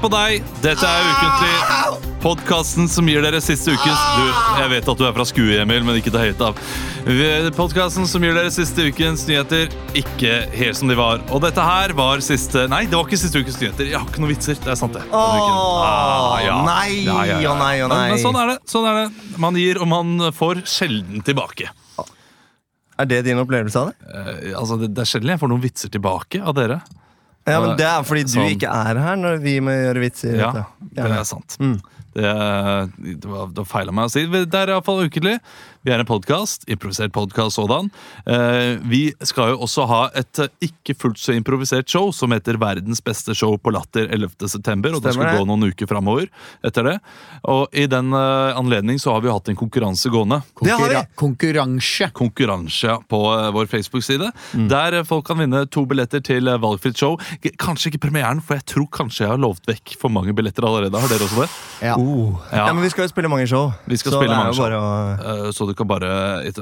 På deg! Dette er Ukentlig. Podkasten som gir dere siste ukens du, Jeg vet at du er fra Skue, Emil, men ikke ta høyt av. Podkasten som gir dere siste ukens nyheter, ikke helt som de var. Og dette her var siste Nei, det var ikke siste ukens nyheter. Jeg har ikke noen vitser. Det er sant, det. Åh, ja. nei, Ja, ja, ja. og nei, Men, nei. men sånn er det. sånn er det. Man gir, og man får sjelden tilbake. Er det din opplevelse av det? Eh, altså, det, det er sjelden jeg får noen vitser tilbake av dere. Ja, men Det er fordi du Sånn. ikke er her når vi må gjøre vitser. Ja, det er sant. Mm. Det, det var, det feila meg å si. Det er iallfall ukentlig. Vi er en podkast. Improvisert podkast sådan. Eh, vi skal jo også ha et ikke fullt så improvisert show som heter Verdens beste show på Latter 11. september. Og det skal gå noen uker framover etter det. Og i den eh, anledning så har vi hatt en konkurranse gående. Det har vi. Konkurra- Konkurranse. Konkurranse på eh, vår Facebook-side. Mm. Der folk kan vinne to billetter til valgfritt show. Kanskje ikke premieren, for jeg tror kanskje jeg har lovt vekk for mange billetter allerede. Har dere også det? Ja. Uh. Ja. Ja. men vi skal jo spille mange show. Vi skal så spille mange show. bare å Så du kan bare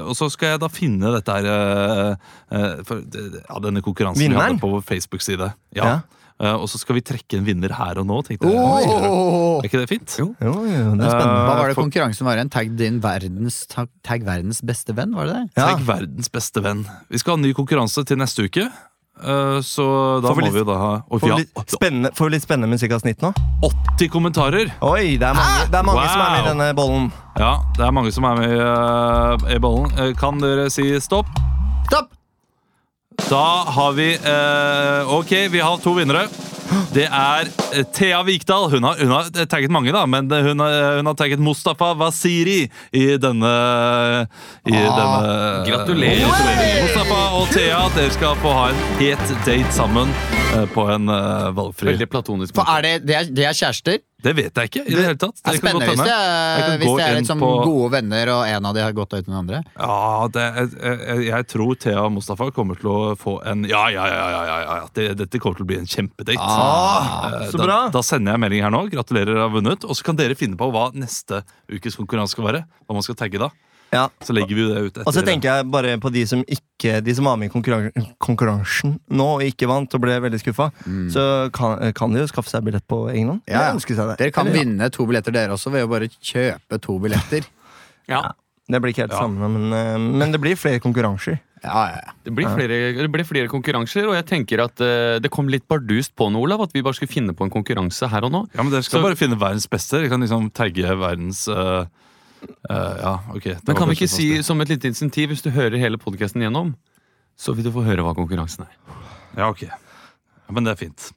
Og så skal jeg da finne dette her eh, eh, for, ja, Denne konkurransen vi hadde på vår Facebook-side. Ja. Ja. Eh, Og så skal vi trekke en vinner her og nå. tenkte jeg. Oh! Er ikke det fint? Jo, jo, det er spennende. Hva var det for- konkurransen var igjen? Tagg din verdens, tag, tag verdens beste venn, var det det? Ja. Tagg verdens beste venn. Vi skal ha en ny konkurranse til neste uke. Eh, Så da Får vi må litt- vi jo da ha Får vi litt spennende, får vi litt spennende musikkavsnitt nå? 80 kommentarer! Oi, det er mange, det er mange som er med i denne bollen. Ja, det er mange som er med i, eh, i bollen. Eh, Kan dere si stopp? Stopp! Da har vi eh, Ok, vi har to vinnere. Det er eh, Thea Vikdal. Hun har, hun har tagget mange, da, men hun har, hun har tagget Mustafa Wasiri i denne, i denne gratulerer. Gratulerer. Mustafa og Thea, dere skal få ha en het date sammen eh, på en uh, valgfri Veldig platonisk. måte. er det, det, er, det er kjærester? Det vet jeg ikke i det hele tatt. Det er spennende hvis det er, hvis det er liksom på- gode venner, og en av de har gått ut den andre. Ja, det, jeg, jeg, tror Thea og Mustafa kommer til å få en Ja, ja, ja, ja, ja, ja. Det, dette kommer til å bli en kjempedate. Ah, så bra. da. Da sender jeg melding her nå. Gratulerer, dere har vunnet. Og så kan dere finne på hva neste ukes konkurranse skal være. Hva man skal tagge da. Ja. Så legger vi det ut etter. Og så tenker jeg bare på de som ikke De som var med i konkurran konkurransen nå og ikke vant og ble veldig skuffa. Så kan, kan de jo skaffe seg billett på egen hånd. Mm. Ja, ja. Dere kan Eller, ja. vinne to billetter, dere også, ved å bare kjøpe to billetter. Ja, Det blir ikke helt Ja. samme, men, eh, men det blir flere konkurranser. Ja, ja, ja. det, blir flere, det blir, flere konkurranser, og jeg tenker at uh, det kom litt bardust på nå, Olav, at vi bare skulle finne på en konkurranse her og nå. Ja, men Dere skal Så- bare finne verdens beste. Dere kan liksom tagge verdens eh, Ja, ok. det Men var kan vi kanskje ikke si det. som et lite insentiv, hvis du hører hele podkasten gjennom, så vil du få høre hva konkurransen er. Ja, ok. Ja, men det er fint.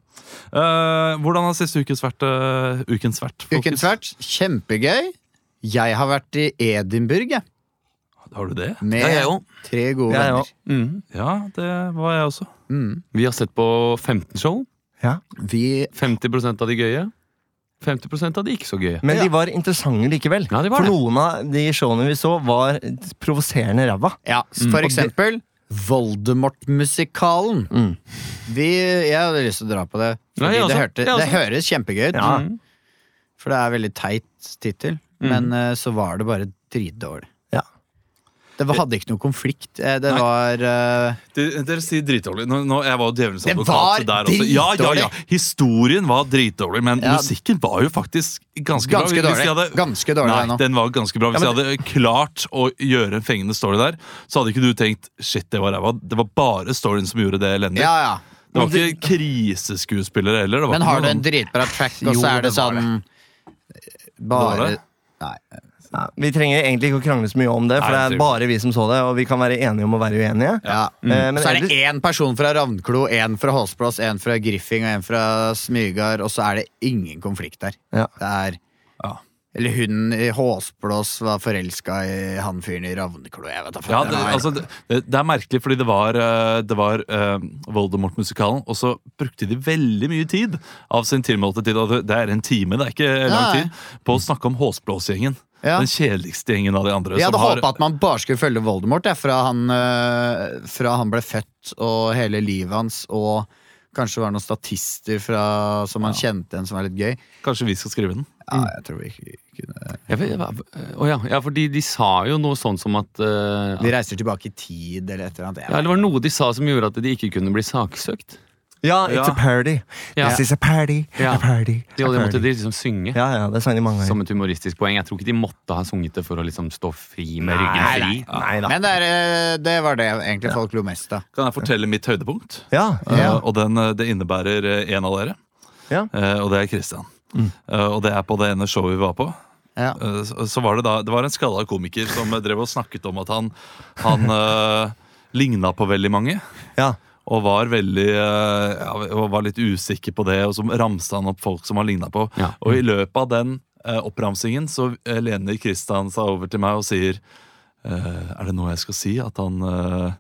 Eh, hvordan har siste ukens vært? eh, ukens vært folkens? Ukens vært kjempegøy. Jeg har vært i Edinburgh, jeg. Har du det? Med jeg òg. tre gode Jeg venner. òg. Mm. Ja, det var jeg også. Mm. Vi har sett på 15 show. Ja. Vi 50% av de gøye. 50 av de ikke så gøye. Men Ja. de var interessante likevel. Ja, de var For det. noen av de showene vi så, var provoserende ræva. Ja, for mm. eksempel Voldemort-musikalen. Mm. Vi, jeg hadde lyst til å dra på det. Fordi Nei, det, hørte, det høres kjempegøy ut. Ja. Mm. For det er veldig teit tittel. Men eh, så var det bare dritdårlig. Det var, hadde ikke noe konflikt. Eh, Det Nei. var uh... Dere, dere sier dritdårlig. Nå, nå, jeg var jo djevelens Det advokat der også. Ja, ja, ja. Historien var dritdårlig, men Ja. musikken var jo faktisk ganske, ganske bra. dårlig. hadde- Ganske dårlig Nei, den var ganske bra. Hvis Ja, men- jeg hadde klart å gjøre en fengende story der, så hadde ikke du tenkt shit, det var ræva. Det var bare storyen som gjorde det elendig. Ja, ja. Det var ikke kriseskuespillere heller. Det var Men har du en dritbra track, og så er det det sånn Bare det? Nei. Ja, vi trenger egentlig ikke å krangle så mye om det, for Nei, det er bare vi som så det, og vi kan være enige om å være uenige. Ja. Eh, men så er det én person fra Ravnklo, én fra Håsplass, én fra Griffing og én fra Smygard, og så er det ingen konflikt der. Ja. Det er Ja. Eller hun i Håsblås var forelska i han fyren i Ravneklo. Jeg vet. Ja, Det altså, det, det er merkelig, fordi det var, eh, det var uh, Voldemort-musikalen, og så brukte de veldig mye tid av sin tilmålte tid, det det er en time, det er ikke lang tid, på å snakke om Håsblåsgjengen. Ja. Den kjedeligste gjengen av de andre. Jeg hadde har- håpa at man bare skulle følge Voldemort jeg, fra, han, øh, fra han ble født og hele livet hans, og kanskje det var noen statister fra, som han kjente igjen som var litt gøy. Kanskje vi skal skrive den? Ja, jeg tror vi kunne Jeg vet, å ja, ja, fordi de sa jo noe sånn som at uh, De reiser tilbake i tid, eller et eller annet. Ja, det var noe de sa som gjorde at de ikke kunne bli saksøkt. Ja, it's Ja. a party. Ja. This is a party. Ja. A party. De, a måtte de liksom synge. Ja, ja, det sang de mange ganger. Som et humoristisk poeng. Jeg tror ikke de måtte ha sunget det for å liksom stå fri med ryggen Nei, fri. Nei nei, Men det, er, eh, det var det egentlig folk lo mest av. Kan jeg fortelle mitt høydepunkt? Ja. uh, og den, eh, det innebærer en av dere. Ja. Eh, og det er Christian. Eh, og det er på det ene showet vi var på. Ja. Eh, så, så var det da Det var en skalla komiker som drev og snakket om at han, han uh, ligna på veldig mange. ja. Og var veldig eh, ja, var litt usikker på det, og så ramsa han opp folk som han ligna på. Ja. Og i løpet av den eh, oppramsingen så eh, lener Kristian seg over til meg og sier eh, Er det noe jeg skal si? At han eh,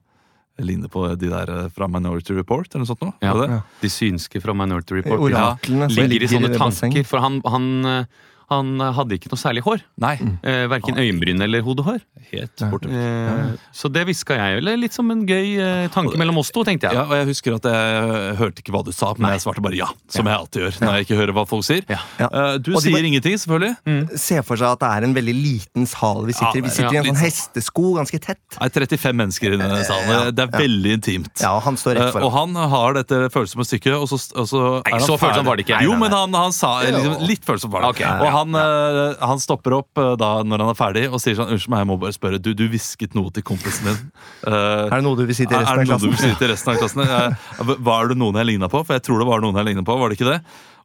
ligner på de der eh, fra Minority Report, eller noe sånt noe? Ja. De synske fra Minority Report. Oraklene som ligger i sånne tanker. For han, han, eh, han hadde ikke noe særlig hår. Nei. Eh, Verken øyenbryn eller hodehår. Helt borte. Eh, så det hviska jeg. Eller litt som en gøy eh, tanke mellom oss to, tenkte jeg. Ja, og jeg husker at jeg hørte ikke hva du sa, men jeg svarte bare ja. Som jeg alltid gjør når jeg ikke hører hva folk sier. Ja. Ja. Eh, du Og sier bare- ingenting, selvfølgelig. Se for seg at det er en veldig liten sal vi sitter i. Ja, Vi sitter ja, i en sånn hestesko, ganske tett. Det er 35 mennesker i denne salen. Det er veldig intimt. Ja, og han står rett Eh, og han har dette følsomme stykket, og så, og så er han så følsom var det ikke. Jo, Nei, nei, men han, han sa liksom, Litt følsom var det. Og han, eh, han stopper opp eh, da når han er ferdig og sier sånn Unnskyld meg, jeg må bare spørre. Du, du hvisket noe til kompisen din. Uh, Er det noe du vil si til resten er det av noe du vil klassen? si til resten av klassen? Var det noen jeg ligna på? For jeg tror det var noen jeg ligna på. Var det ikke det?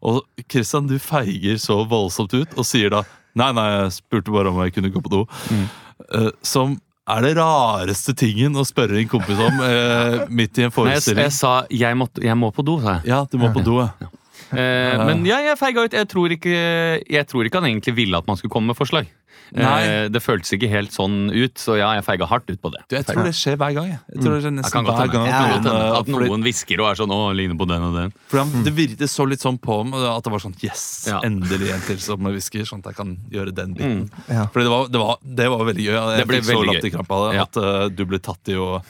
Og Christian, du feiger så voldsomt ut og sier da Nei, nei, jeg spurte bare om jeg kunne gå på do. Eh, som er det rareste tingen å spørre en kompis om eh, midt i en Nei, jeg, forestilling. jeg sa jeg, måtte, jeg må på do, sa jeg. Ja, du må på do, ja. Eh, men ja, jeg feiga ut. Jeg tror, ikke, jeg tror ikke han egentlig ville at man skulle komme med forslag. Nei. Eh, det føltes ikke helt sånn ut, så ja, jeg feiga hardt ut på det. Du, jeg tror det skjer hver gang. Jeg, jeg tror det skjer nesten kan hver gang At noen, eh, At noen hvisker og er sånn 'Å, ligner på den og den'. For Det virket så litt sånn på ham at det var sånn Yes, Ja. endelig en til som hvisker, sånn at jeg kan gjøre den biten. Ja. Fordi det var, det, var, det var veldig gøy. Jeg Det ble fikk så latt i latterkrampe av det. Ja. At uh, du ble tatt i å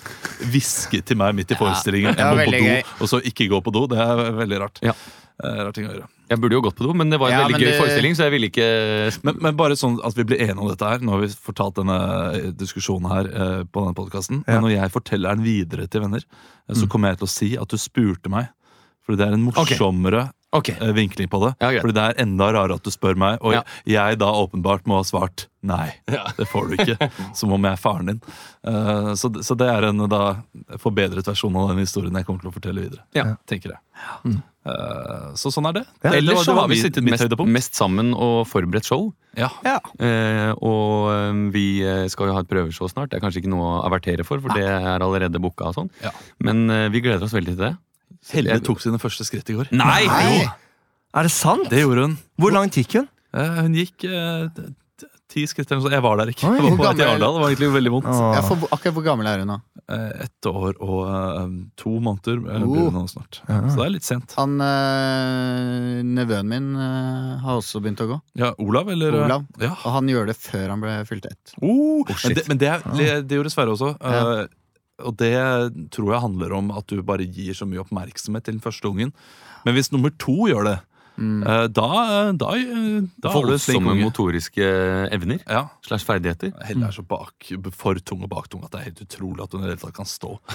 hviske til meg midt i forestillingen. Jeg må på do, gøy. og så ikke gå på do. Det er veldig rart. Ja. Uh, rart ting å gjøre. Jeg burde jo gått på do, men det var en Ja, veldig gøy det- forestilling, så jeg ville ikke Men, men bare sånn at vi blir enige om dette her. Nå har vi fortalt denne diskusjonen her eh, på denne podkasten. Ja. Men når jeg forteller den videre til venner, eh, så kommer jeg til å si at du spurte meg. For det er en morsommere Ok. eh, vinkling på det. Ja, greit. Fordi det er enda rarere at du spør meg, og Ja. jeg da åpenbart må ha svart nei. Det får du ikke. Som om jeg er faren din. Uh, så, så det er en da forbedret versjon av den historien jeg kommer til å fortelle videre. Ja. Tenker jeg. Eh, så sånn er det. Ja, Ellers så har vi sittet mest, mest sammen og forberedt show. Ja. Eh, og vi skal jo ha et prøveshow snart. Det er kanskje ikke noe å avertere for, for det er allerede booka og sånn. Ja. Men eh, vi gleder oss veldig til det. Helle tok sine første skritt i går. Nei! Nei. Jo! Er det sant? Det gjorde hun. Hvor langt gikk hun? Eh, hun gikk eh, t- t- ti skritt eller noe sånt. Jeg var der ikke. Oi, Jeg var hvor på vei til gammel- Arendal. Det var egentlig veldig vondt. Ja, for, akkurat hvor gammel er hun nå? Eh, Ett år og eh, to måneder eh, Oh. blir det nå snart. Så det er litt sent. Han eh, Nevøen min eh, har også begynt å gå. Ja, Olav, eller? eh, Olav. Ja. Og han gjør det før han ble fylt ett. Oh, shit. men det, men det, er- det, det gjorde Sverre også. Ja. eh, og det tror jeg handler om at du bare gir så mye oppmerksomhet til den første ungen. Men hvis nummer to gjør det, eh, da, da, eh, da du Voldsomme motoriske evner Ja. slash ferdigheter. Helle er så bak, for tung og baktung at det er helt utrolig at hun i det hele tatt kan stå.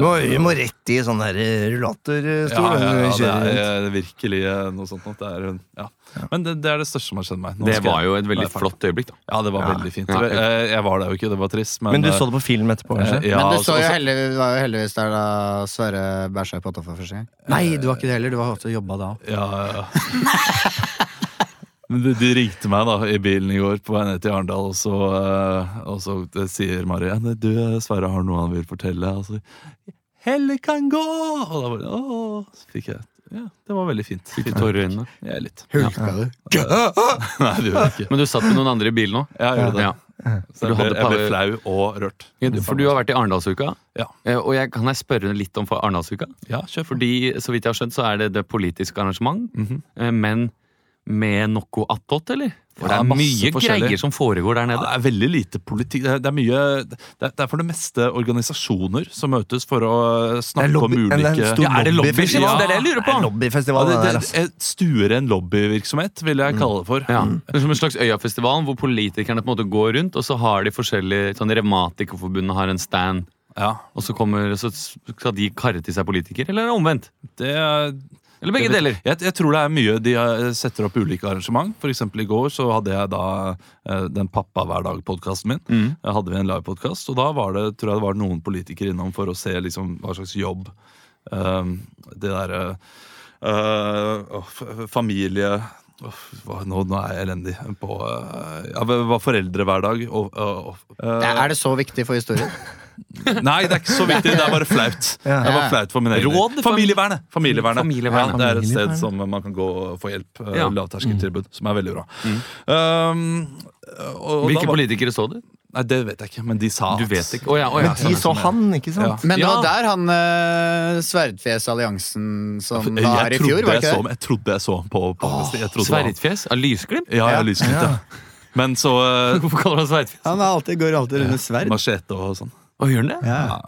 Du må, du må rett i sånn eh, rullatorstol. Ja, ja, ja, det er virkelig eh, noe sånt. Det er, ja. Men det, det er det største som har skjedd meg. Nå Det skal var jo et veldig flott øyeblikk. da Ja, det var Ja. veldig fint. Ja. Jeg, var der jo ikke, det var trist. Men, Men du eh, så det på film etterpå, kanskje? eh, ja, Men du så jo heldig, var jo heldigvis der da Sverre bæsja i potta for første gang. Nei, du var ikke det heller. Du var ofte jobba da. Ja, ja, Men de, de ringte meg da i bilen i går på vei ned til Arendal, og så, eh, og så sier Mari ja, du, Sverre har noe han vil fortelle. Og så, Helle kan gå! Og da bare, åh, så fikk jeg Ja, det var veldig fint. Fikk du tårer i øynene? Ja, litt. Hulka du? Nei, det gjorde jeg ikke. Men du satt med noen andre i bilen nå? Ja, jeg gjorde det. Ja. Så jeg ble, jeg ble flau og rørt. Ja, For du har vært i Arendalsuka. Ja. Eh, Og jeg, kan jeg spørre litt om for Arendalsuka? Ja, kjør Fordi så vidt jeg har skjønt, så er det det politiske arrangement, Mm -hmm. men med noe attåt, eller? For Ja, det er mye greier som foregår der Ja, nede. det er veldig lite politikk. Det er, det er mye det er, det er for det meste organisasjoner som møtes for å snakke lobby- om en- en ulike stor Ja, er det lobbyfestival. Det er det jeg lurer på. Lobbyfestival, Ja, det det, det, et stuere enn lobbyvirksomhet, vil jeg kalle det for. Ja. Det er som en slags Øyafestivalen hvor politikerne på en måte går rundt, og så har de forskjellige sånn Revmatikerforbundet har en stand. Ja, og så, kommer, så skal de karre til seg politikere, eller er det omvendt? det er Eller begge deler? Jeg, jeg tror det er mye De eh, setter opp ulike arrangement. Eksempel i går så hadde jeg da eh, den Pappa hver dag-podkasten min. Mm. Hadde vi en livepodkast, og da var det, tror jeg det var noen politikere innom for å se liksom hva slags jobb um, det derre uh, åh, Familie Oh, hva, nå, nå er jeg elendig på uh, ja, hva dag og, og, og, uh, Er det så viktig for historien? Nei, det er ikke så viktig. Det er bare flaut. Det er bare flaut for min egen Råd? Familievernet. Familievernet. Familievernet. Ja, det er et sted som man kan gå og få hjelp. eh, Ja. Lavterskeltilbud, som er veldig bra. Um, og, og Hvilke da var- politikere så du? Nei, Det vet jeg ikke, men de sa Du at- vet ikke. Å ja, oh, ja. Men de så han, ikke sant? Men det var der han uh, Sverdfjes-alliansen som jeg, var i fjor, var jeg, så, ikke det? jeg trodde jeg så på, på Amnesty. Jeg trodde det var han. Sverdfjes? Av lysglimt? Ja, jeg Ja. Lysglimt, ja. Men så uh, Hvorfor kaller han Sverdfjes? Han er alltid, går alltid rundt med sverd. Machete og sånn. Å, gjør den det? Ja.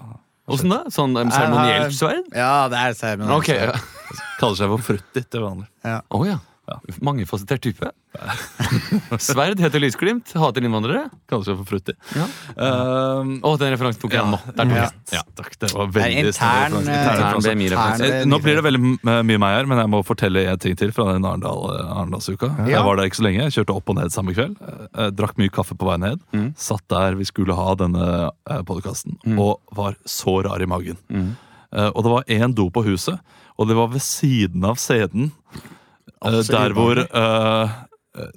Åssen da? Sånn um, seremonielt sverd? ja, det er seremonielt. Ok, ja. Kaller seg for Frutti til vanlig. Å ja. Ja. Mangefasettert type. Sverd heter lysglimt, hater innvandrere. Kaller seg for Frutti. Ja. Uh, Å, den referansen tok jeg nå. Der Ja. Ja. Takk, det var Det veldig intern, referanse. eh, Intern Intern Intern- Eh, Nå blir det veldig mye meg her, men jeg må fortelle en ting til fra den Arendal, eh, Arendalsuka. Ja. Jeg var der ikke så lenge. Jeg kjørte opp og ned samme kveld. Jeg drakk mye kaffe på vei ned. Mm. Satt der vi skulle ha denne podkasten, mm. og var så rar i magen. Mm. Eh, og det var én do på huset, og det var ved siden av scenen. Eh, der hvor eh,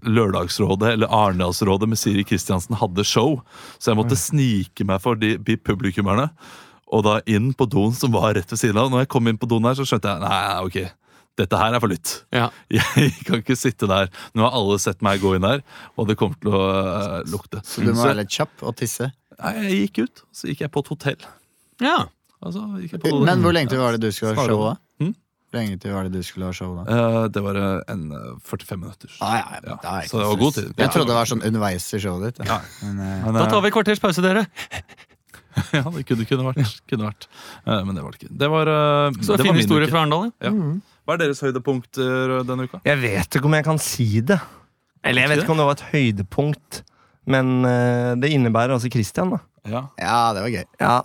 Lørdagsrådet, eller Arendalsrådet med Siri Kristiansen hadde show. Så jeg måtte snike meg for de, de publikummerne. Og da inn på doen som var rett ved siden av. Når jeg kom inn på doen her, så skjønte jeg nei, ok, dette her er for lytt. Ja. Jeg kan ikke sitte der. Nå har alle sett meg gå inn der, og det kommer til å uh, lukte. Så du må være litt kjapp og tisse. Nei, jeg gikk ut, så gikk jeg på et hotell. ja. Altså, gikk jeg på Men hvor lenge til var det du skulle ha Snarere. Hvor lenge til var det du skulle ha show da? Eh, det var eh, en eh, 45 minutter. Ah, ja, Ja, da er ikke så det var god tid. Jeg trodde det var sånn underveis i showet ditt. Ja. Men, eh, Men, Da eh, tar vi et kvarters pause, dere. Ja, det kunne, kunne vært. Kunne vært. Eh, men det var det ikke. Det var, eh, Så det fin var min historie uke. fra Arendal. ja. Ja. Hva er deres høydepunkter denne uka? Jeg vet ikke om jeg kan si det. Eller jeg vet ikke om det var et høydepunkt. Men eh, det innebærer altså Christian, da. Ja. ja, det var gøy. Ja,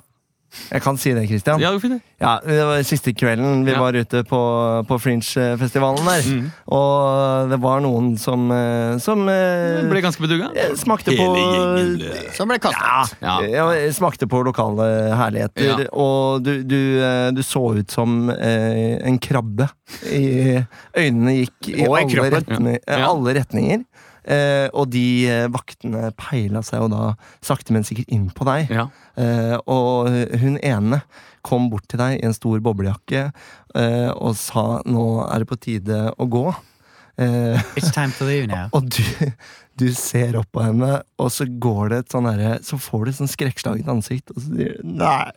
jeg kan si det, Christian. Ja, det. Ja, Det var siste kvelden vi Ja. var ute på, på Fringe-festivalen der. Mm. Og det var noen som, eh, som eh, ble ganske bedugga. eh, smakte på gjengen Som ble kastet. Ja. Ja, smakte på lokale herligheter, Ja. og du, du, du så ut som en krabbe. I, øynene gikk i alle, retning, alle retninger. Eh, og de eh, vaktene peila seg jo da sakte, men sikkert inn på deg. Ja. Eh, og hun ene kom bort til deg i en stor boblejakke eh, og sa 'nå er det på tide å gå'. Eh, It's time to leave now. og du, du ser opp på henne, og så går det et sånn herre Så får du et sånn skrekkslaget ansikt, og så sier du 'nei'.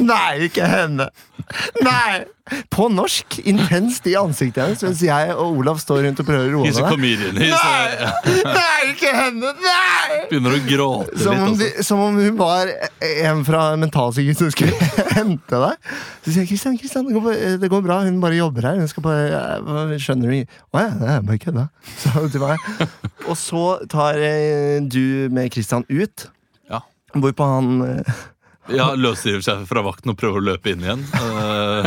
Nei, ikke henne! Nei! På norsk, intenst i ansiktet hennes, mens jeg og Olav står rundt og prøver å roe ned. Nei! Nei, ikke henne! Nei! begynner å gråte Som om, litt. de, som om hun var en fra mentalsykehus som skulle hente deg. Så sier jeg Kristian, Kristian, det, går det går bra, hun bare jobber her. Hun skal bare, ja, Skjønner du? Å ja, det er bare kødda. Så til meg. Og så tar eh, du med Kristian ut, Ja. hvorpå han eh, Ja, løsriver seg fra vakten og prøver å løpe inn igjen. Uh,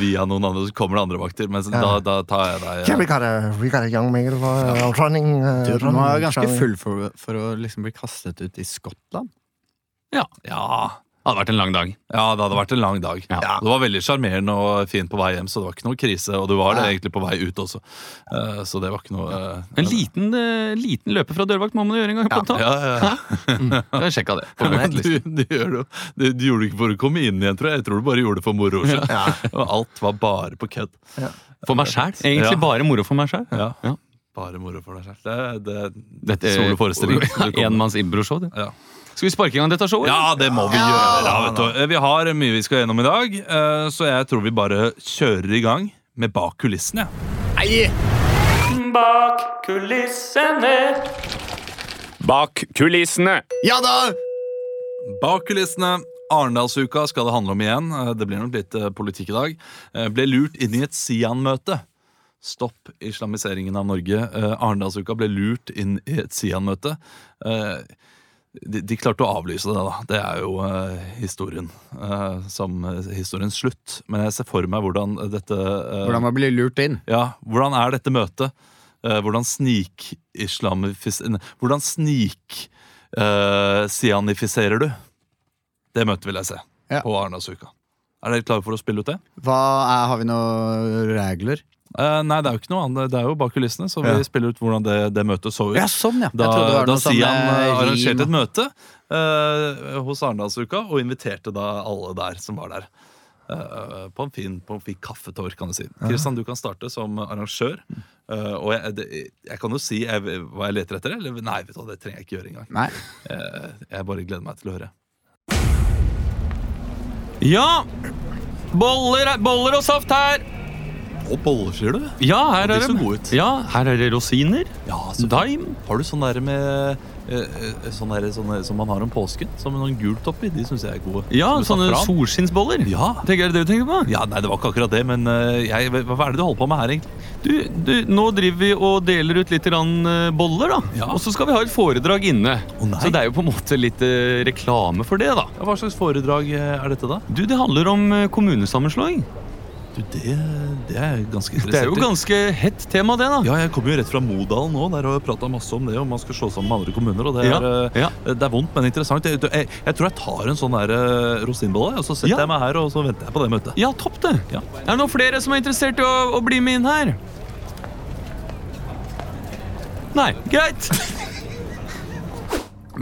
via noen andre, så kommer det andre vakter. Men da, da tar jeg deg "Yeah, we got a, we got a young male uh, running, uh, Du running, ganske full for, for å liksom bli kastet ut i Skottland. Ja. Ja, Det hadde vært en lang dag. ja, det hadde vært en lang dag. Ja. Det var veldig sjarmerende og fint på vei hjem, så det var ikke noe krise. Og du var det egentlig på vei ut også. uh, så det var ikke noe uh, En liten, uh, liten løper fra dørvakt må man gjøre en gang. på en ja, ja. ja, ja. Jeg sjekka det. du, du, det, du, du gjorde det ikke for å komme inn igjen, tror jeg. Jeg tror du bare gjorde det for moro skyld. Alt var bare på kødd. For meg sjæl. Egentlig Ja. bare moro for meg sjæl. Ja. Ja. Bare moro for deg selv. Det, det, Dette Soloforestilling. Enmanns improshow. det. Ja. Skal vi sparke i gang dette showet? ja, det må vi Ja, gjøre. Vet du. Vi har mye vi skal gjennom i dag, eh, så jeg tror vi bare kjører i gang med Bak kulissene. Nei! Bak kulissene. Bak kulissene. Ja da! Bak kulissene. Arendalsuka skal det handle om igjen. Eh, Det blir nok litt eh, politikk i dag. Eh, Ble lurt inn i et Sian-møte. Stopp islamiseringen av Norge. Eh, Arendalsuka ble lurt inn i et Sian-møte. Eh, de, de klarte å avlyse det, da. Det er jo eh, historien. eh, som eh, historiens slutt. Men jeg ser for meg hvordan dette eh, Hvordan man blir lurt inn. Ja, hvordan er dette møtet? Eh, hvordan snikislamifis... Hvordan snik-sianifiserer du? Det møtet vil jeg se Ja. på Arendalsuka. Er dere klare for å spille ut det? Hva er, Har vi noen regler? Eh, nei, det er jo ikke noe annet. Det er jo bak kulissene, så vi Ja. spiller ut hvordan det, det møtet så ut. Ja, sånn, ja. Da, da sånn, Sian eh, eh, arrangerte et møte uh, hos Arendalsuka og inviterte da alle der som var der. på en fin, på en fin kaffetår, kan du si. Kristian, du kan starte som arrangør. Uh, og jeg, det, jeg kan jo si jeg, hva jeg leter etter, eller nei, vet du, det trenger jeg ikke gjøre engang. Nei. Jeg bare gleder meg til å høre. Ja! Boller, boller og saft her! Og boller, sier du? Ja, her er så det. Ja, her er det rosiner. Ja, Daim. Har du sånn der med eh, eh, sånn der, sånne, som man har om påsken? Som noen gult oppi? De syns jeg er gode. Ja, sånne solskinnsboller. Ja. Tenker jeg det du tenker på? ja, Nei, det var ikke akkurat det, men eh, jeg, hva er det du holder på med her, egentlig? Du, du, nå driver vi og deler ut litt boller, da. Ja. Og så skal vi ha et foredrag inne. Oh, så det er jo på en måte litt reklame for det, da. Ja, hva slags foredrag er dette, da? Du, det handler om kommunesammenslåing. Du, Det, det er ganske interessant Det er jo ganske hett tema, det, da. Ja, Jeg kommer jo rett fra Modalen nå, der har jeg prata masse om det. Om man skal slå sammen med andre kommuner. og Det er, Ja, eh, ja. det er vondt, men interessant. Jeg, jeg, jeg tror jeg tar en sånn der eh, rosinbolle, og så setter Ja. jeg meg her og så venter jeg på det møtet. Ja, topp det. Ja. Er det noen flere som er interessert i å, å bli med inn her? Nei, greit.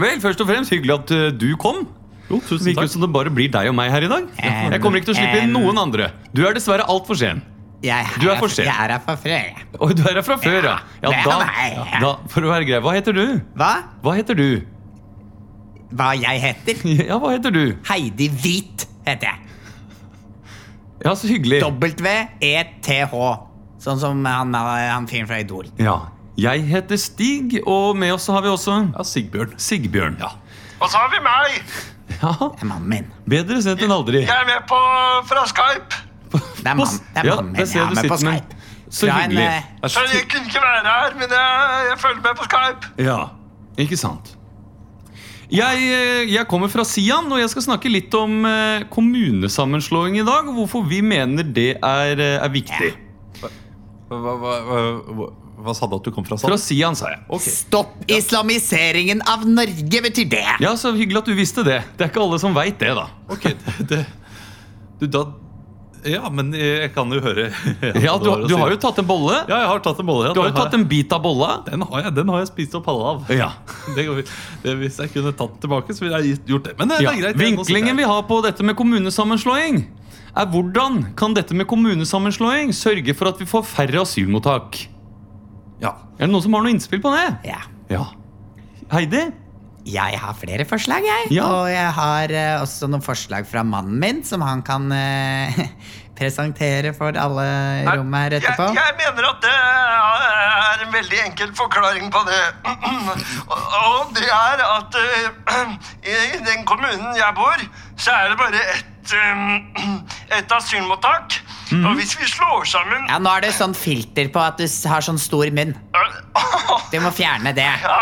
Vel, først og fremst hyggelig at eh, du kom. Jo, tusen Virker takk. som det bare blir deg og meg her i dag. Jeg kommer ikke til å slippe inn noen andre. Du er dessverre altfor sen. Du er for sen. Jeg er her fra før. jeg. Du er her fra før, ja. ja da, ja. da, for å være grei, hva heter du? Hva? Hva heter du? Hva jeg heter? Ja, hva heter du? Heidi Hvit heter jeg. Ja, så hyggelig. W-E-T-H. Sånn som han, han fyren fra Idol. Ja. Jeg heter Stig, og med oss har vi også Ja, Sigbjørn. Sigbjørn. Ja. Og så har vi meg. Ja. Det er mannen min. Bedre sett enn aldri. Jeg er med på fra Skype. Det er, mann, det er Ja, mannen min. ser Jeg er med på Skype. Så Fra hyggelig. eh, Så jeg kunne ikke være her, men jeg, jeg følger med på Skype. Ja, ikke sant. Jeg, eh, jeg kommer fra Sian, og jeg skal snakke litt om eh, kommunesammenslåing i dag. Og hvorfor vi mener det er, eh, er viktig. Hva, hva, hva, hva, hva sa du at du kom fra? Fra Sian, sa jeg. Stopp islamiseringen av Norge, betyr det. Ja, Så hyggelig at du visste det. Det er ikke alle som veit det, da. Ok, det, det Du, da Ja, men jeg kan jo høre Ja, Du, du har jo tatt en bolle. Ja, jeg har tatt en bolle. Ja, Du har jo tatt en bit av bolla. Den har jeg, den har jeg spist opp halve av. Ja. Det går, det, hvis jeg kunne tatt den tilbake, så ville jeg gjort det. Men det, Ja, det er greit. Vinklingen vi har på dette med kommunesammenslåing, er hvordan kan dette med kommunesammenslåing sørge for at vi får færre asylmottak? Ja. Er det noen som har noe innspill på det? Ja. Ja. Heidi? Jeg har flere forslag, jeg. Ja. Og jeg har uh, også noen forslag fra mannen min, som han kan uh, presentere for alle i rommet her etterpå. Jeg, jeg mener at det er en veldig enkel forklaring på det. Og- Og det er at uh, i den kommunen jeg bor, så er det bare ett eh, et asylmottak. Og hvis vi slår sammen Ja, Nå er det sånn filter på at du har sånn stor munn. Du må fjerne det. Ja,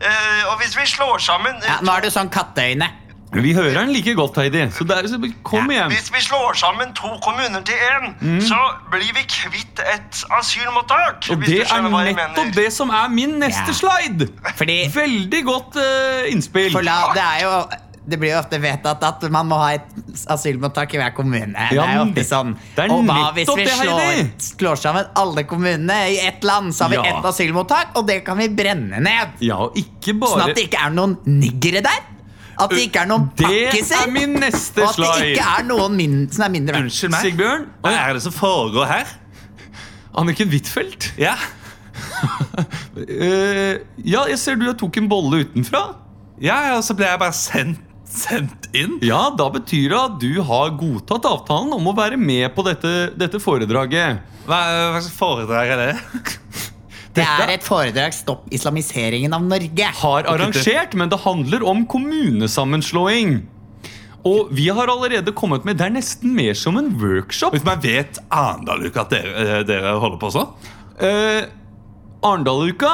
eh, og hvis vi slår sammen Ja, nå er du sånn katteøyne. Vi hører den like godt, Heidi. Så der, så kom Ja, igjen. Hvis vi slår sammen to kommuner til én, så blir vi kvitt et asylmottak. Og hvis det du er nettopp det som er min neste Ja. slide! Fordi Veldig godt uh, innspill. for la, det er jo det blir jo ofte vedtatt at man må ha et asylmottak i hver kommune. det er jo ofte sånn. det er Og hva hvis vi slår, slår sammen alle kommunene i ett land, så har vi Ja. ett asylmottak, og det kan vi brenne ned. Ja, og ikke Sånn at det ikke er noen niggere der. At det ikke er noen Det pakkiser. er Og at det ikke er noen min, som er mindre verdt. Unnskyld meg. Sigbjørn? Hva er det som foregår her? Anniken Huitfeldt? Ja. uh, ja, jeg ser du tok en bolle utenfra. ja, og så ble jeg bare sendt, sendt inn. Ja, da betyr det at du har godtatt avtalen om å være med på dette, dette foredraget. Hva, hva slags foredrag er det? Det er et foredrag Stopp islamiseringen av Norge. Har arrangert, men det handler om kommunesammenslåing. Og vi har allerede kommet med Det er nesten mer som en workshop. Hvis man vet Arendal-uka at dere, eh, dere holder på sånn? Eh, Arendal-uka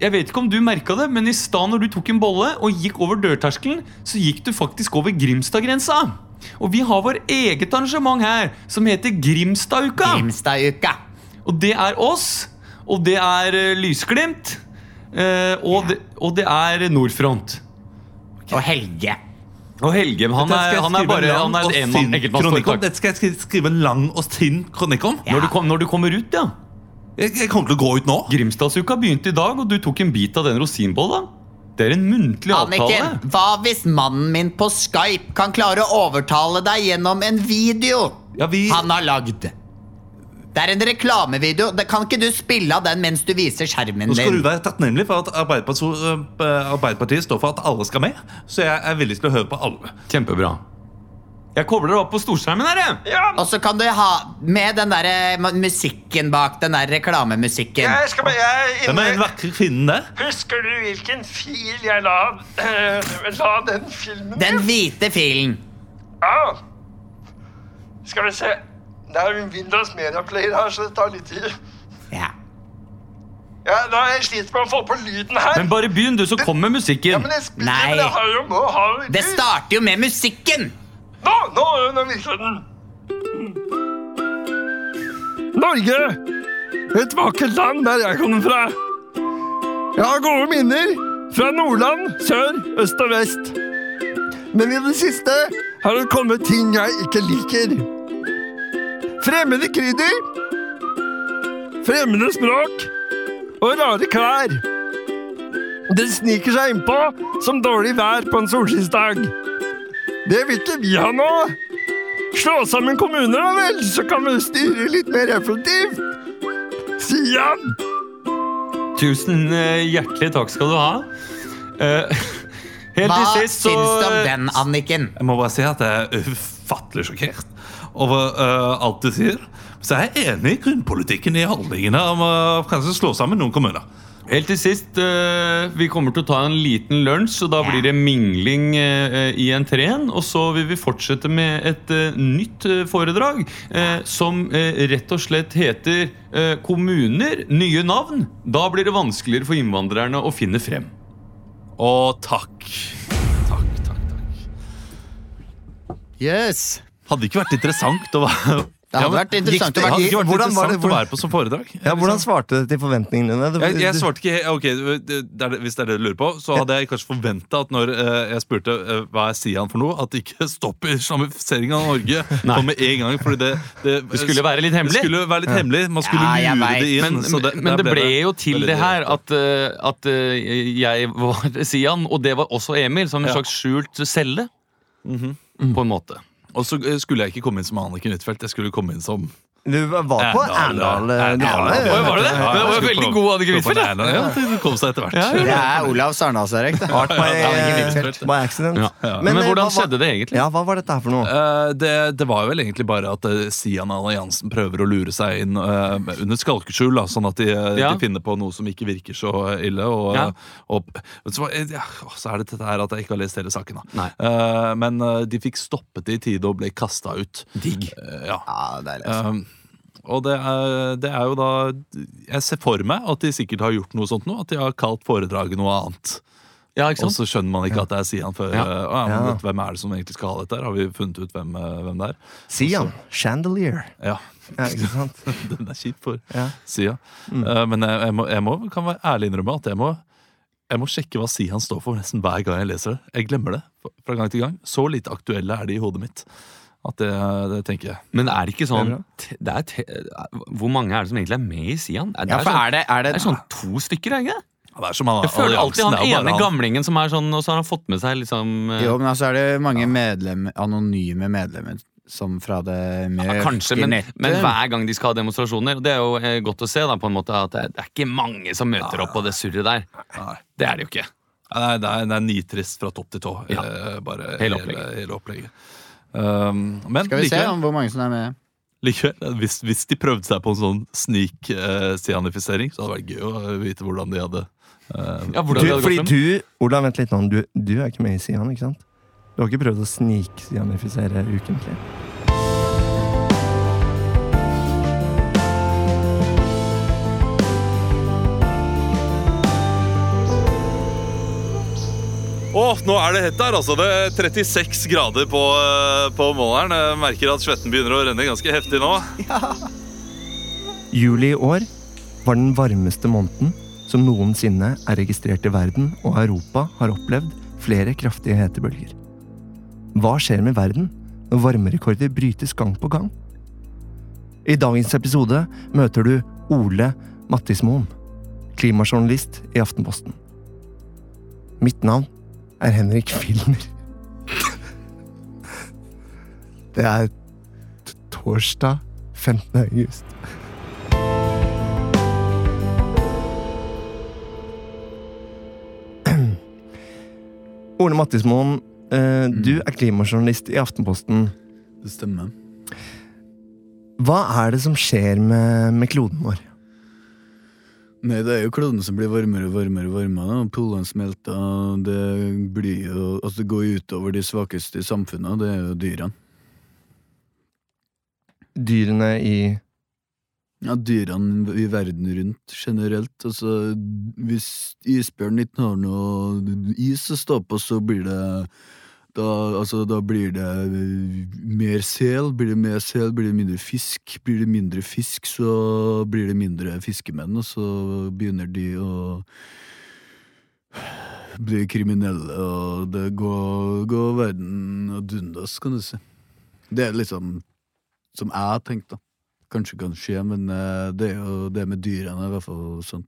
jeg vet ikke om du merka det, men i stad når du tok en bolle og gikk over dørterskelen, så gikk du faktisk over Grimstad-grensa. Og vi har vår eget arrangement her som heter Grimstad-uka. Grimstad-uka. Og det er oss, og det er eh, Lysglimt, eh, og, det, og det er Nordfront. Og Helge. Og Helge han er, han er bare en er om. Dette skal jeg skrive en lang og tynn kronikk om. Når, du kom, når du kommer ut, ja. Jeg, jeg kommer til å gå ut nå. Grimstadsuka begynte i dag, og du tok en bit av den rosinbolla. Det er en muntlig avtale. Anniken, hva hvis mannen min på Skype kan klare å overtale deg gjennom en video Ja, vi- han har lagd? Det er en reklamevideo. Det kan ikke du spille av den mens du viser skjermen Nå skal du din? være takknemlig for at Arbeiderpartiet, øh, Arbeiderpartiet står for at alle skal med. Så jeg er villig til å høre på alle. Kjempebra. Jeg kobler opp på storskjermen her. Ja, Og så kan du ha med den der eh, musikken bak. Den der reklamemusikken. jeg skal bare jeg Hvem er den vakre kvinnen der? Husker du hvilken fil jeg la, uh, la den filmen i? Den hvite filen. Ah. Skal vi se. Det er Windows Media Player her, så det tar litt tid. Ja. Ja, da jeg sliter med å få på lyden her. Men bare begynn, du, så kommer ja, musikken. men jeg spiller, Nei. men jeg har jo må ha Det starter jo med musikken! Nå, nå, nå virker den. Norge! Et vakkert land der jeg kommer fra. Jeg har gode minner fra Nordland, sør, øst og vest. Men i det siste har det kommet ting jeg ikke liker. Fremmede krydder. Fremmede språk. Og rare klær. Det sniker seg innpå som dårlig vær på en solskinnsdag. Det vil ikke vi ha nå. Slå sammen kommuner, da vel, så kan vi styre litt mer effektivt. Sian! Tusen eh, hjertelig takk skal du ha. Uh, helt Hva til sist så syns du om den, Anniken? Jeg må bare si at jeg er ufattelig sjokkert over uh, alt du sier. Så jeg er enig i grunnpolitikken i holdningene om å kanskje slå sammen noen kommuner. Helt til sist, eh, vi kommer til å ta en liten lunsj, og da blir det mingling eh, i entreen. Og så vil vi fortsette med et eh, nytt foredrag eh, som rett og slett heter 'Kommuner nye navn'. Da blir det vanskeligere for innvandrerne å finne frem. Og takk. Takk, takk, takk. Yes. Hadde det ikke vært interessant å være Det hadde Ja, vært interessant å Hadde være det vært Hvordan var det- interessant å være på som foredrag? Ja, Hvordan svarte du til forventningene dine? Det- Jeg, jeg svarte ikke ok, det det er, Hvis det er det du lurer på, så hadde jeg kanskje forventa at når uh, jeg spurte uh, hva er Sian for noe, at det ikke stopper islamifiseringen av Norge kom med en gang. Fordi det, det, Det skulle være litt hemmelig. Det skulle være litt hemmelig Man skulle Ja, lure vet. det inn. Men, så men, men det ble jo til det her at, uh, at jeg var Sian, og det var også Emil, som en Ja. slags skjult celle. På en måte. Og så eh, skulle jeg ikke komme inn som Anniken Huitfeldt, jeg skulle komme inn som Du var på Erndal, eh, du var- det det? Det var veldig god Anniken prøve Huitfeldt, Ja, det kom seg etter hvert. Det er Olav Sarnas, Erik. Art by, accident. Men, eh, hvordan skjedde det egentlig? Ja, Hva var dette her for noe? Eh, det, det var vel egentlig bare at uh, Sian-alliansen prøver å lure seg inn eh, under skalkeskjul, sånn at de, eh, de finner på noe som ikke virker så ille. Og, så, eh, er det dette her at jeg ikke har lest hele saken. Da. Eh, men eh, de fikk stoppet det i tide og ble kasta ut. Digg. Eh, ja. Ja, deilig. Og det er, det er jo da Jeg ser for meg at de sikkert har gjort noe sånt nå. At de har kalt foredraget noe annet. Ja, ikke Og så skjønner man ikke at det er Sian før. Ja. eh, ja, men Ja. vet, hvem er det som egentlig skal ha dette? her? Har vi funnet ut hvem, eh, hvem det er? Sian. Chandelier. Ja, Ja, ikke sant? Den er kjip for Ja. Sia. Uh, men jeg, jeg, må, jeg må, kan være ærlig innrømme at jeg må, jeg må sjekke hva Sian står for nesten hver gang jeg leser det. Jeg glemmer det fra gang til gang. Så lite aktuelle er de i hodet mitt. At det, det tenker jeg. Men er det ikke Det er sånn det er te, Hvor mange er det som egentlig er med i Sian? Det Ja, er, for sånn, er det, er det det er sånn to stykker, er det ikke? Ja, det er som han, Jeg føler alltid han er ene han. gamlingen som er sånn, og så har han fått med seg liksom eh, Jo, men altså er det mange medlem, anonyme medlemmer som fra det ja, mørke Kanskje, men, men hver gang de skal ha demonstrasjoner Og det er jo eh, godt å se da, på en måte at det er, det er ikke mange som møter opp på det surret der. Nei. Det er det jo ikke. Nei, det er, det er nitrist fra topp til tå. Ja. eh, Bare Hele hele, opplegget. Um, men Skal vi se om hvor mange som er med. likevel hvis, hvis de prøvde seg på en sånn snik-sianifisering, så hadde det vært gøy å vite hvordan de hadde eh, Ja, hvordan Du, fordi gått frem. du, Olav, vent litt nå. Du, du er ikke med i Sian, ikke sant? Du har ikke prøvd å sniksianifisere ukentlig? Å, nå er det hett der, altså. Det er 36 grader på, eh, på måleren. Jeg merker at svetten begynner å renne ganske heftig nå. Ja. Juli i år var den varmeste måneden som noensinne er registrert i verden, og Europa har opplevd flere kraftige hetebølger. Hva skjer med verden når varmerekorder brytes gang på gang? I dagens episode møter du Ole Mattismoen, klimajournalist i Aftenposten. Mitt navn er Henrik Filmer. Det er torsdag 15. august. Orne Mattismoen, eh, du er klimajournalist i Aftenposten. Det stemmer. Hva er det som skjer med, med kloden vår? Nei, det er jo kloden som blir varmere og varmere. varmere og Polene smelter. og Det blir jo Altså, det går utover de svakeste i samfunnet. Det er jo dyrene. Dyrene i Ja, dyrene i verden rundt generelt. Altså, hvis isbjørnen ikke har noe is å stå på, så blir det da, altså, da blir det mer sel. Blir det mer sel, blir det mindre fisk. Blir det mindre fisk, så blir det mindre fiskemenn, og så begynner de å bli kriminelle, og det går, går verden ad undas, kan du si. Det er liksom som jeg har tenkt, da. Kanskje kan skje, men eh, det er jo det med dyrene i hvert fall sånn.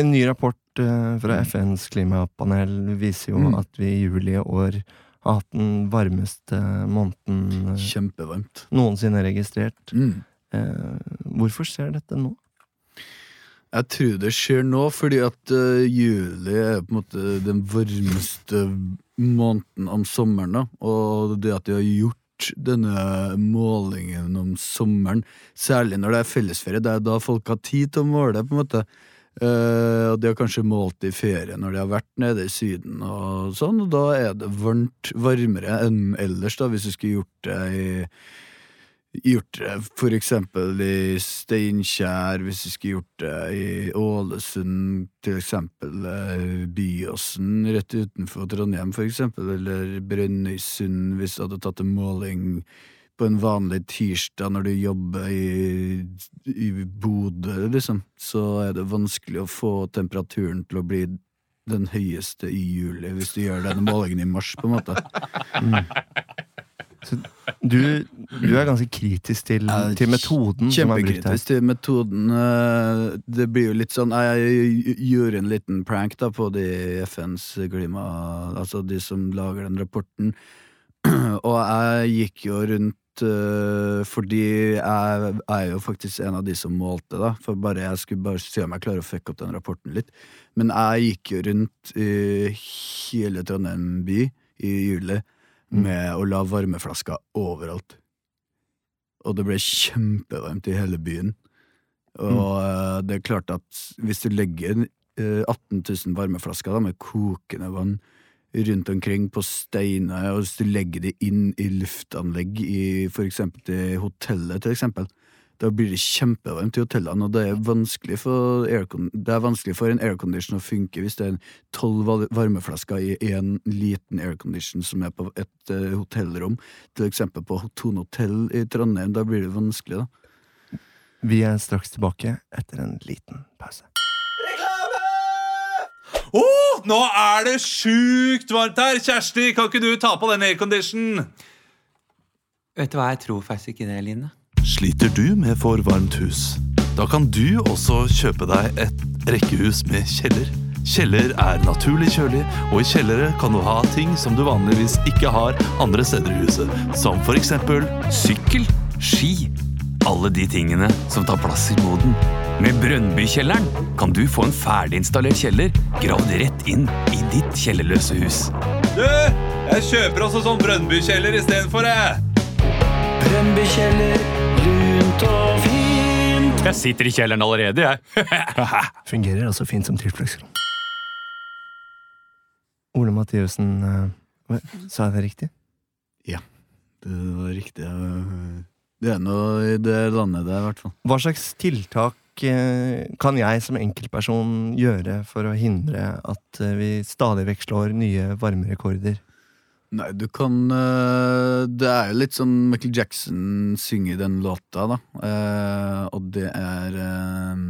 En ny rapport eh, fra FNs klimapanel viser jo Mm. at vi i juli i år har hatt den varmeste måneden eh, Kjempevarmt. noensinne registrert. Mm. Eh, hvorfor skjer dette nå? Jeg tror det skjer nå, fordi at eh, juli er på en måte den varmeste måneden om sommeren. da Og det at de har gjort denne målingen om sommeren, særlig når det er fellesferie, det er da folk har tid til å måle, på en måte. Eh, og de har kanskje målt i ferie når de har vært nede i Syden, og sånn, og da er det varmt, varmere enn ellers, da, hvis du skulle gjort det i gjort det for eksempel i Steinkjer, hvis vi skulle gjort det i Ålesund, til eksempel eh, Byåsen rett utenfor Trondheim, for eksempel, eller Brønnøysund, hvis du hadde tatt en måling på en vanlig tirsdag når du jobber i, i Bodø, liksom, så er det vanskelig å få temperaturen til å bli den høyeste i juli, hvis du gjør denne målingen i mars, på en måte. Du, du er ganske kritisk til, til metoden som er brukt her. Kjempekritisk til metoden. eh, Det blir jo litt sånn Jeg gjorde en liten prank da på de FNs klima Altså de som lager den rapporten. Og jeg gikk jo rundt fordi jeg er jo faktisk en av de som målte, da. For bare jeg skulle bare se om jeg klarer å fucke opp den rapporten litt. Men jeg gikk jo rundt i hele Trondheim by i juli med å la varmeflasker overalt. Og det ble kjempevarmt i hele byen. Og mm. det er klart at hvis du legger eh, 18 000 varmeflasker da, med kokende vann rundt omkring på steiner, og hvis du legger det inn i luftanlegg i for eksempel til hotellet, til eksempel, da blir det kjempevarmt i hotellene, og det er vanskelig for, aircon det er vanskelig for en aircondition å funke hvis det er tolv varmeflasker i en liten aircondition som er på et uh, hotellrom, til eksempel på Tone hotell i Trondheim. Da blir det vanskelig, da. Vi er straks tilbake etter en liten pause. Å, nå er det sjukt varmt her! Kjersti, kan ikke du ta på den airconditionen? Vet du hva, jeg tror faktisk ikke det, Line. Sliter du med for varmt hus? Da kan du også kjøpe deg et rekkehus med kjeller. Kjeller er naturlig kjølig, og i kjellere kan du ha ting som du vanligvis ikke har andre steder i huset. Som for eksempel Sykkel, ski, alle de tingene som tar plass i boden. Med Brønnbykjelleren kan du få en ferdiginstallert kjeller gravd rett inn i ditt kjellerløse hus. Du, jeg kjøper også sånn Brønnbykjeller istedenfor, jeg. Brønnbykjeller, lunt og fint. Jeg sitter i kjelleren allerede, jeg. Fungerer altså fint som tilfluktsrom. Ole Mathiussen, eh, sa jeg det riktig? Ja, Det var riktig. Det er noe i det landet der, i hvert fall. Hva slags tiltak kan jeg som enkeltperson gjøre for å hindre at eh, vi stadig vekk slår nye varmerekorder? Nei, du kan eh, Det er jo litt sånn Michael Jackson synger den låta, da. Eh, og det er eh,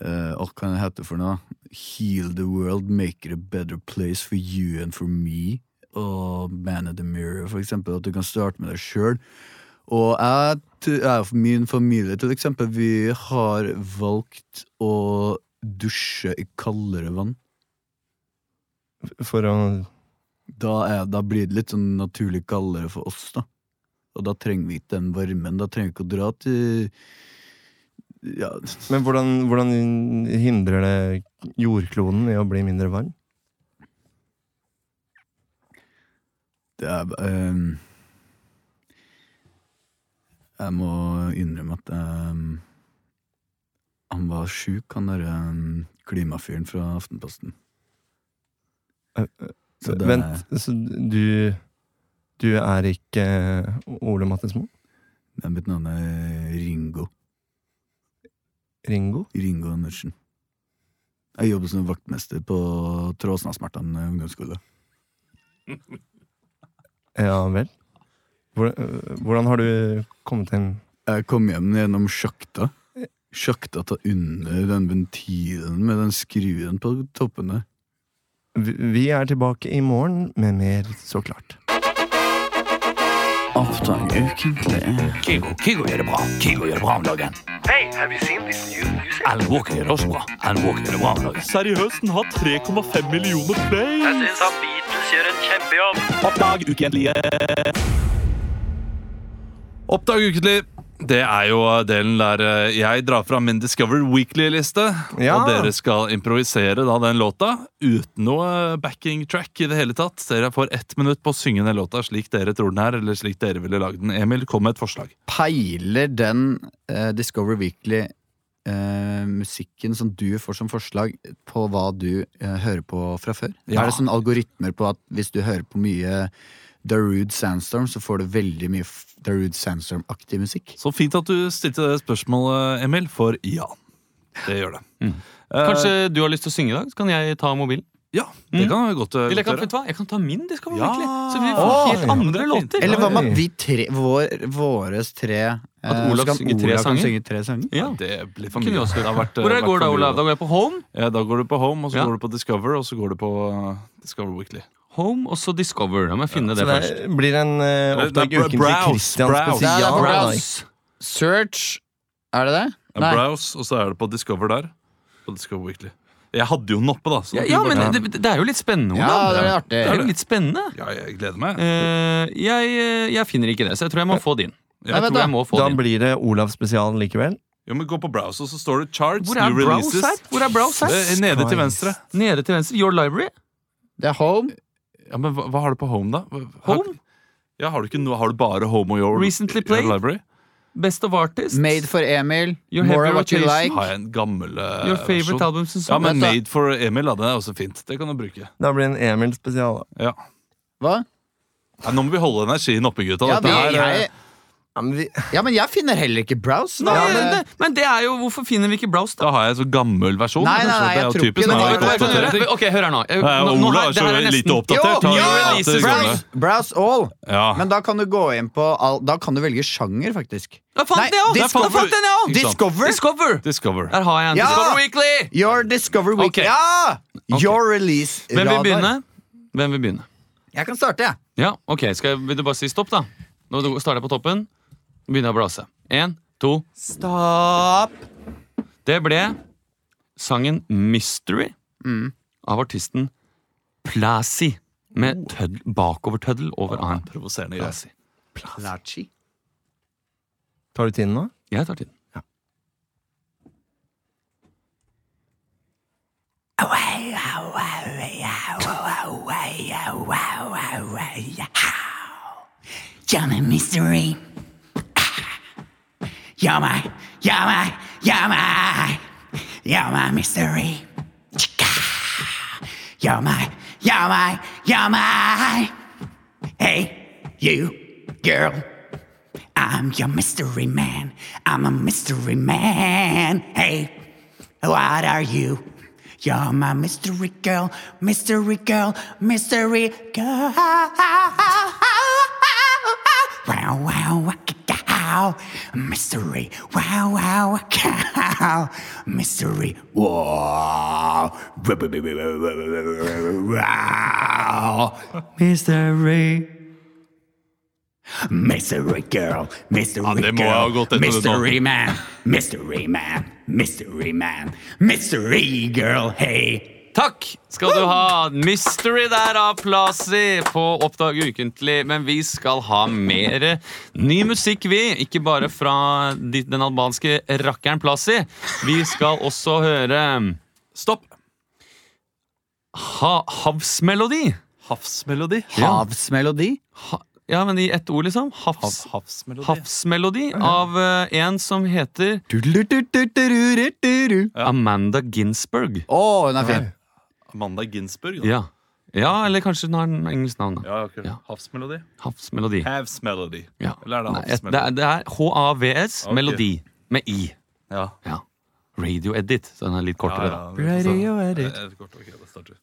eh, Hva kan det hete for noe? Heal the world, make it a better place for you and for me. Og Man of the Mirror, for eksempel. At du kan starte med deg sjøl. Og jeg, min familie, til eksempel, vi har valgt å dusje i kaldere vann. For å da, er, da blir det litt sånn naturlig kaldere for oss, da. Og da trenger vi ikke den varmen. Da trenger vi ikke å dra til ja, Men hvordan, hvordan hindrer det jordkloden i å bli mindre varm? det er ehm, Jeg må innrømme at um, han var sjuk, han derre um, klimafyren fra Aftenposten. Så det- Vent, så du Du er ikke Ole Mattesmo? Men mitt navn er Ringo. Ringo? Ringo Andersen. Jeg jobber som vaktmester på Tråsnasmertan ungdomsskole. Ja vel. Hvordan, hvordan har du kommet hjem? Jeg kom hjem gjennom sjakta. Sjakta ta under den ventilen med den skruen på toppen der. Vi er tilbake i morgen med mer, så klart. Oppdrag ukentlig. Kygo, Kygo gjør det bra. Kygo gjør det bra om dagen. Hey, have you seen this new music? Alan Walker gjør det også bra. Alan Walker gjør det bra om dagen. Seriøst, den har 3,5 millioner play! syns han Beatles gjør en kjempejobb. Oppdag ukentlige. Oppdag ukentlig. Det er jo delen der eh, jeg drar fram min Discover Weekly-liste. Ja. Og dere skal improvisere da den låta uten noe backing track i det hele tatt. Dere får ett minutt på å synge den låta slik dere tror den er, eller slik dere ville lagd den. Emil, kom med et forslag. Peiler den uh, Discover Weekly-musikken som du får som forslag, på hva du uh, hører på fra før? Ja. Er det sånn algoritmer på at hvis du hører på mye Darude Sandstorm, så får du veldig mye The Darude Sandstorm-aktig musikk? Så fint at du stilte det spørsmålet, Emil, for ja. Det gjør det. Mm. Kanskje du har lyst til å synge i dag? Så kan jeg ta mobilen. Ja, det kan vi godt, eh, Eller jeg kan, vet hva? jeg kan ta min Discover Ja. virkelig Så vi får Oi, helt andre er låter. Eller hva med at vi tre, vår, våres tre At eh, Olav kan synger tre Olav kan synge tre sanger? Ja. Det blir for mye. også Det har vært, eh, Hvor er det går da. Olav? Da går jeg på Home, Ja, da går du på Home, og så Ja. går du på Discover, og så går du på Discover Weekly. Home og så Discover. Jeg må finne Så det først. det blir en uh, Det Oppdag ukentlig browse, Christian browse. spesial. Det er browse. Search Er det det? Ja, Nei. Browse, og så er det på Discover der. På Discover Weekly. Jeg hadde jo den oppe, da. så Ja, ja, men det, det er jo litt spennende, Ja, det er artig. Det er jo litt spennende. ja, jeg gleder meg. Uh, jeg, eh, jeg finner ikke det, så jeg tror jeg må få din. Jeg Nei, tror jeg må få Da din. blir det Olav-spesialen likevel. Ja, men Gå på Browse, og så står det Charts, Hvor er New Browse her? Hvor er Browse her? Nede til venstre. Nede til venstre. Your Library. Det er Home. Ja, men Hva, hva har du på Home, da? Hva- Home? Ja, Har du, ikke noe, har du bare Home og Your Recently played. Your Library? Best of Artists. Made for Emil. Your More of what you like. Har jeg en gammel uh, Your favorite album Ja, men Vent. Made for Emil, da. Den er også fint. Det kan du bruke. Da blir det en Emil spesial. da. Ja. Hva? Ja, nå må vi holde energien oppe, gutta. Ja, Dette det, er, eh, jeg, Ja, men vi, ja, men jeg finner heller ikke Browse. Nei, ja, men, det, men det er jo Hvorfor finner vi ikke Browse, da? Da har jeg en så gammel versjon. Nei, nei, nei, jeg det jo tror ikke det. ikke kan oppdaterer ting. Ok, hør her nå. Nå, nå Ola har- er det så her er lite oppdatert. Jo, jo. Browse, browse all. Ja. Men da kan du gå inn på all, Da kan du velge sjanger, faktisk. Jeg fant Nei, det òg! Jeg Discover. fant den, jeg òg! Discover. Discover! Discover. Der har jeg en. Ja! Discover Weekly! Your Discover Weekly. Okay. Ja! Your release Hvem vil begynne? Hvem vil begynne? Jeg kan starte, jeg. Ja, ok, skal jeg, Vil du bare si stopp, da? Nå starter jeg på toppen. Begynner å blåse. Én, to Stopp. Det ble sangen Mystery av artisten Plasi. Med tøddel, bakovertøddel over a-en. Provoserende greier. Placi. tar du tiden nå? Jeg tar tiden. Ja. Johnny mystery. You're my, you're my, you're my, you're my mystery. You're my, you're my, you're my. Hey, you, girl. I'm your mystery man. I'm a mystery man. Hey, what are you? You're my mystery girl, mystery girl, mystery girl. Wow, wow, wow, mystery. Wow, wow, wow, mystery. Wow, wow, mystery. Mystery girl, mystery Ja, det må jeg ha girl, mystery man, mystery man, mystery man, mystery girl, hey. Takk skal du ha. Mystery der av Plasi på Oppdag ukentlig. Men vi skal ha mer ny musikk, vi. Ikke bare fra den albanske rakkeren Plasi. Vi skal også høre Stopp. ha havsmelodi. Havsmelodi. Havsmelodi? Ha, ja, men i ett ord, liksom. Havs, Havsmelodi. havsmelodi av uh, en som heter Amanda Ginsberg. Å, hun er fin. Amanda Ginsburg. Da. Ja. ja, eller kanskje hun har en engelsk navn. da. Ja, akkurat. Ja. Havsmelodi. Havsmelodi. Havsmelody. Ja. Eller er det Nei, havsmelodi? det er, det er H-A-V-S, Ok. melodi, med I. Ja. Ja. Radio Edit, så den er litt kortere. da. Radio edit. Kort, ok, det starter.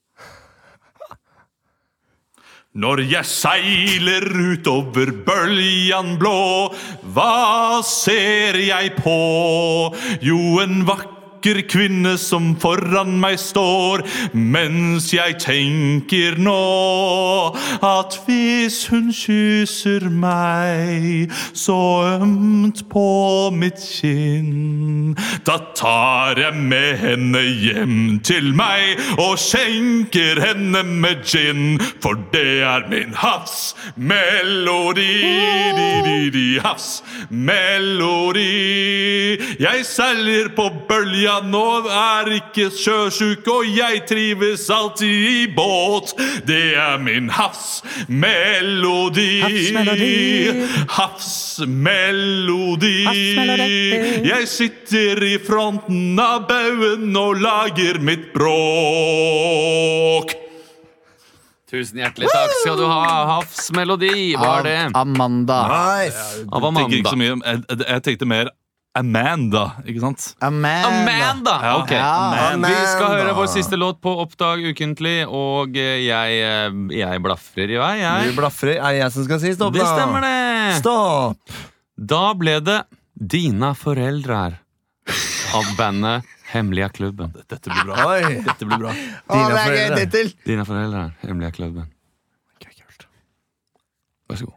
Når jeg seiler utover bøljan blå, hva ser jeg på? Jo, en vakker kvinne som foran meg står, mens jeg tenker nå at hvis hun kysser meg så ømt på mitt kinn, da tar jeg med henne hjem til meg og skjenker henne med gin, for det er min havsmelodi, di, di, di, havsmelodi. Jeg seiler på bølja nå, er ikke sjøsjuk, og jeg trives alltid i båt. Det er min havsmelodi. Havsmelodi. Jeg sitter i fronten av baugen og lager mitt bråk. Tusen hjertelig takk skal du ha. Havsmelodi var det. Amanda. Nice. Av Amanda. jeg tenkte mer Amanda, ikke sant? Amanda. Amanda! Ok. Ja, Vi skal høre vår siste låt på Oppdag ukentlig, og eh, jeg, eh, jeg blafrer i vei, Du jeg. blafrer. Er det jeg som skal si stopp, Det stemmer, det. Stopp! Da ble det Dina foreldre av bandet Hemmelige klubben. Dette blir bra. Oi. Dette blir bra. Å, Dine det er gøy foreldre. Dina foreldre. Hemmelige klubben. Vær så god.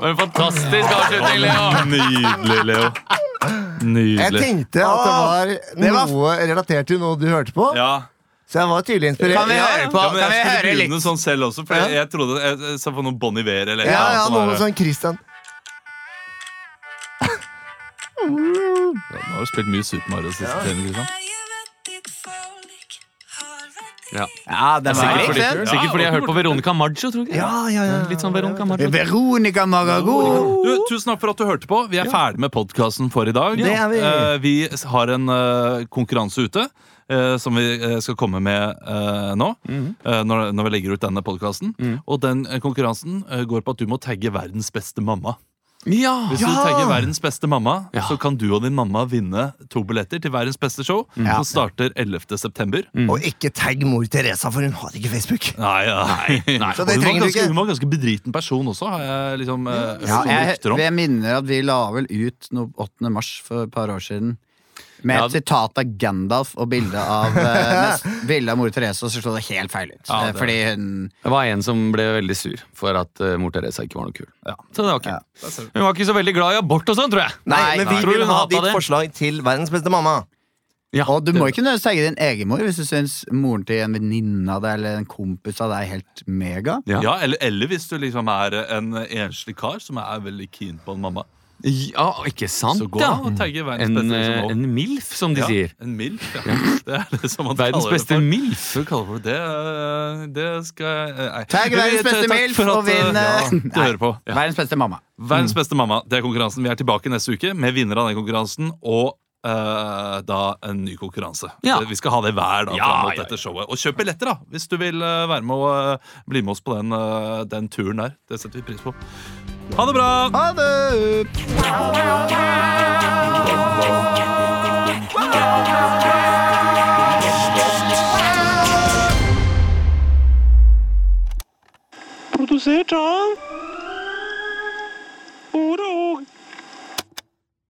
var en fantastisk avslutning, Leo. Nydelig, Leo. Jeg tenkte at det var noe relatert til noe du hørte på, Ja. så jeg var tydelig inspirert. Kan vi høre på? Ja, men jeg skulle høre begynne litt? sånn selv også, for jeg, jeg trodde jeg, sa så på noe Bon Iver eller Ja, ja, sånn noe der. sånn Christian. Ja, Nå har du spilt mye Super Mario siste tiden, ikke sant? Ja. Ja, den var Sikkert fordi, riktig. sikkert fordi jeg har hørt på Veronica Maggio, tror jeg. Ja, ja, ja. Litt sånn Veronica Maggio. Veronica Magago. Du, tusen takk for at du hørte på. Vi er ferdig med podkasten for i dag. Det er vi. Eh, vi har en eh, konkurranse ute. Uh, som vi skal komme med eh, nå, mm eh, når, når vi legger ut denne podkasten. Og den konkurransen går på at du må tagge verdens beste mamma. Ja! Hvis du tenker verdens beste mamma, Ja. så kan du og din mamma vinne to billetter til verdens beste show, Ja. som starter 11. september. Og ikke tagg mor Teresa, for hun har ikke Facebook. Nei, ja. Nei. Så det hun, var ganske, hun var ganske bedriten person også, har jeg liksom eh, Ja, jeg, jeg minner at vi la vel ut noe 8. mars for et par år siden. Med Ja, et sitat av Gandalf og bilde av, eh, bilde av mor Therese, og så slo det helt feil ut. Ja, Eh, det- Fordi hun Det var en som ble veldig sur for at uh, mor Teresa ikke var noe kul. Ja. Så det var ikke. Ja. Hun var ikke så veldig glad i abort og sånn, tror jeg. Nei, men vi vil ha ditt det? forslag til verdens beste mamma. Ja, Og du må ikke nødvendigvis tagge din egen mor hvis du syns moren til en venninne av deg eller en kompis av deg er helt mega. Ja. Ja, eller, eller hvis du liksom er en enslig kar som er veldig keen på en mamma. Ja, ikke sant, Så gå ja. og tagge verdens En, beste eh, liksom, en MILF, som de ja, sier. En MILF, ja. Det er det som man Verdens kaller det beste for. MILF. Hva kaller du det? Eh, Det skal jeg nei. Tagg verdens Takk beste for MILF at, og vinn, eh, Ja, eh, hører på. Verdens beste mamma. Verdens beste mamma. Det er konkurransen. Vi er tilbake neste uke med vinner av den konkurransen og eh, da en ny konkurranse. Ja. Vi skal ha det hver dag Ja, mot ja, dette showet. Og kjøp billetter, da, hvis du vil uh, være med og uh, bli med oss på den, den turen der. Det setter vi pris på. Ha det bra! Ha det! Produsert av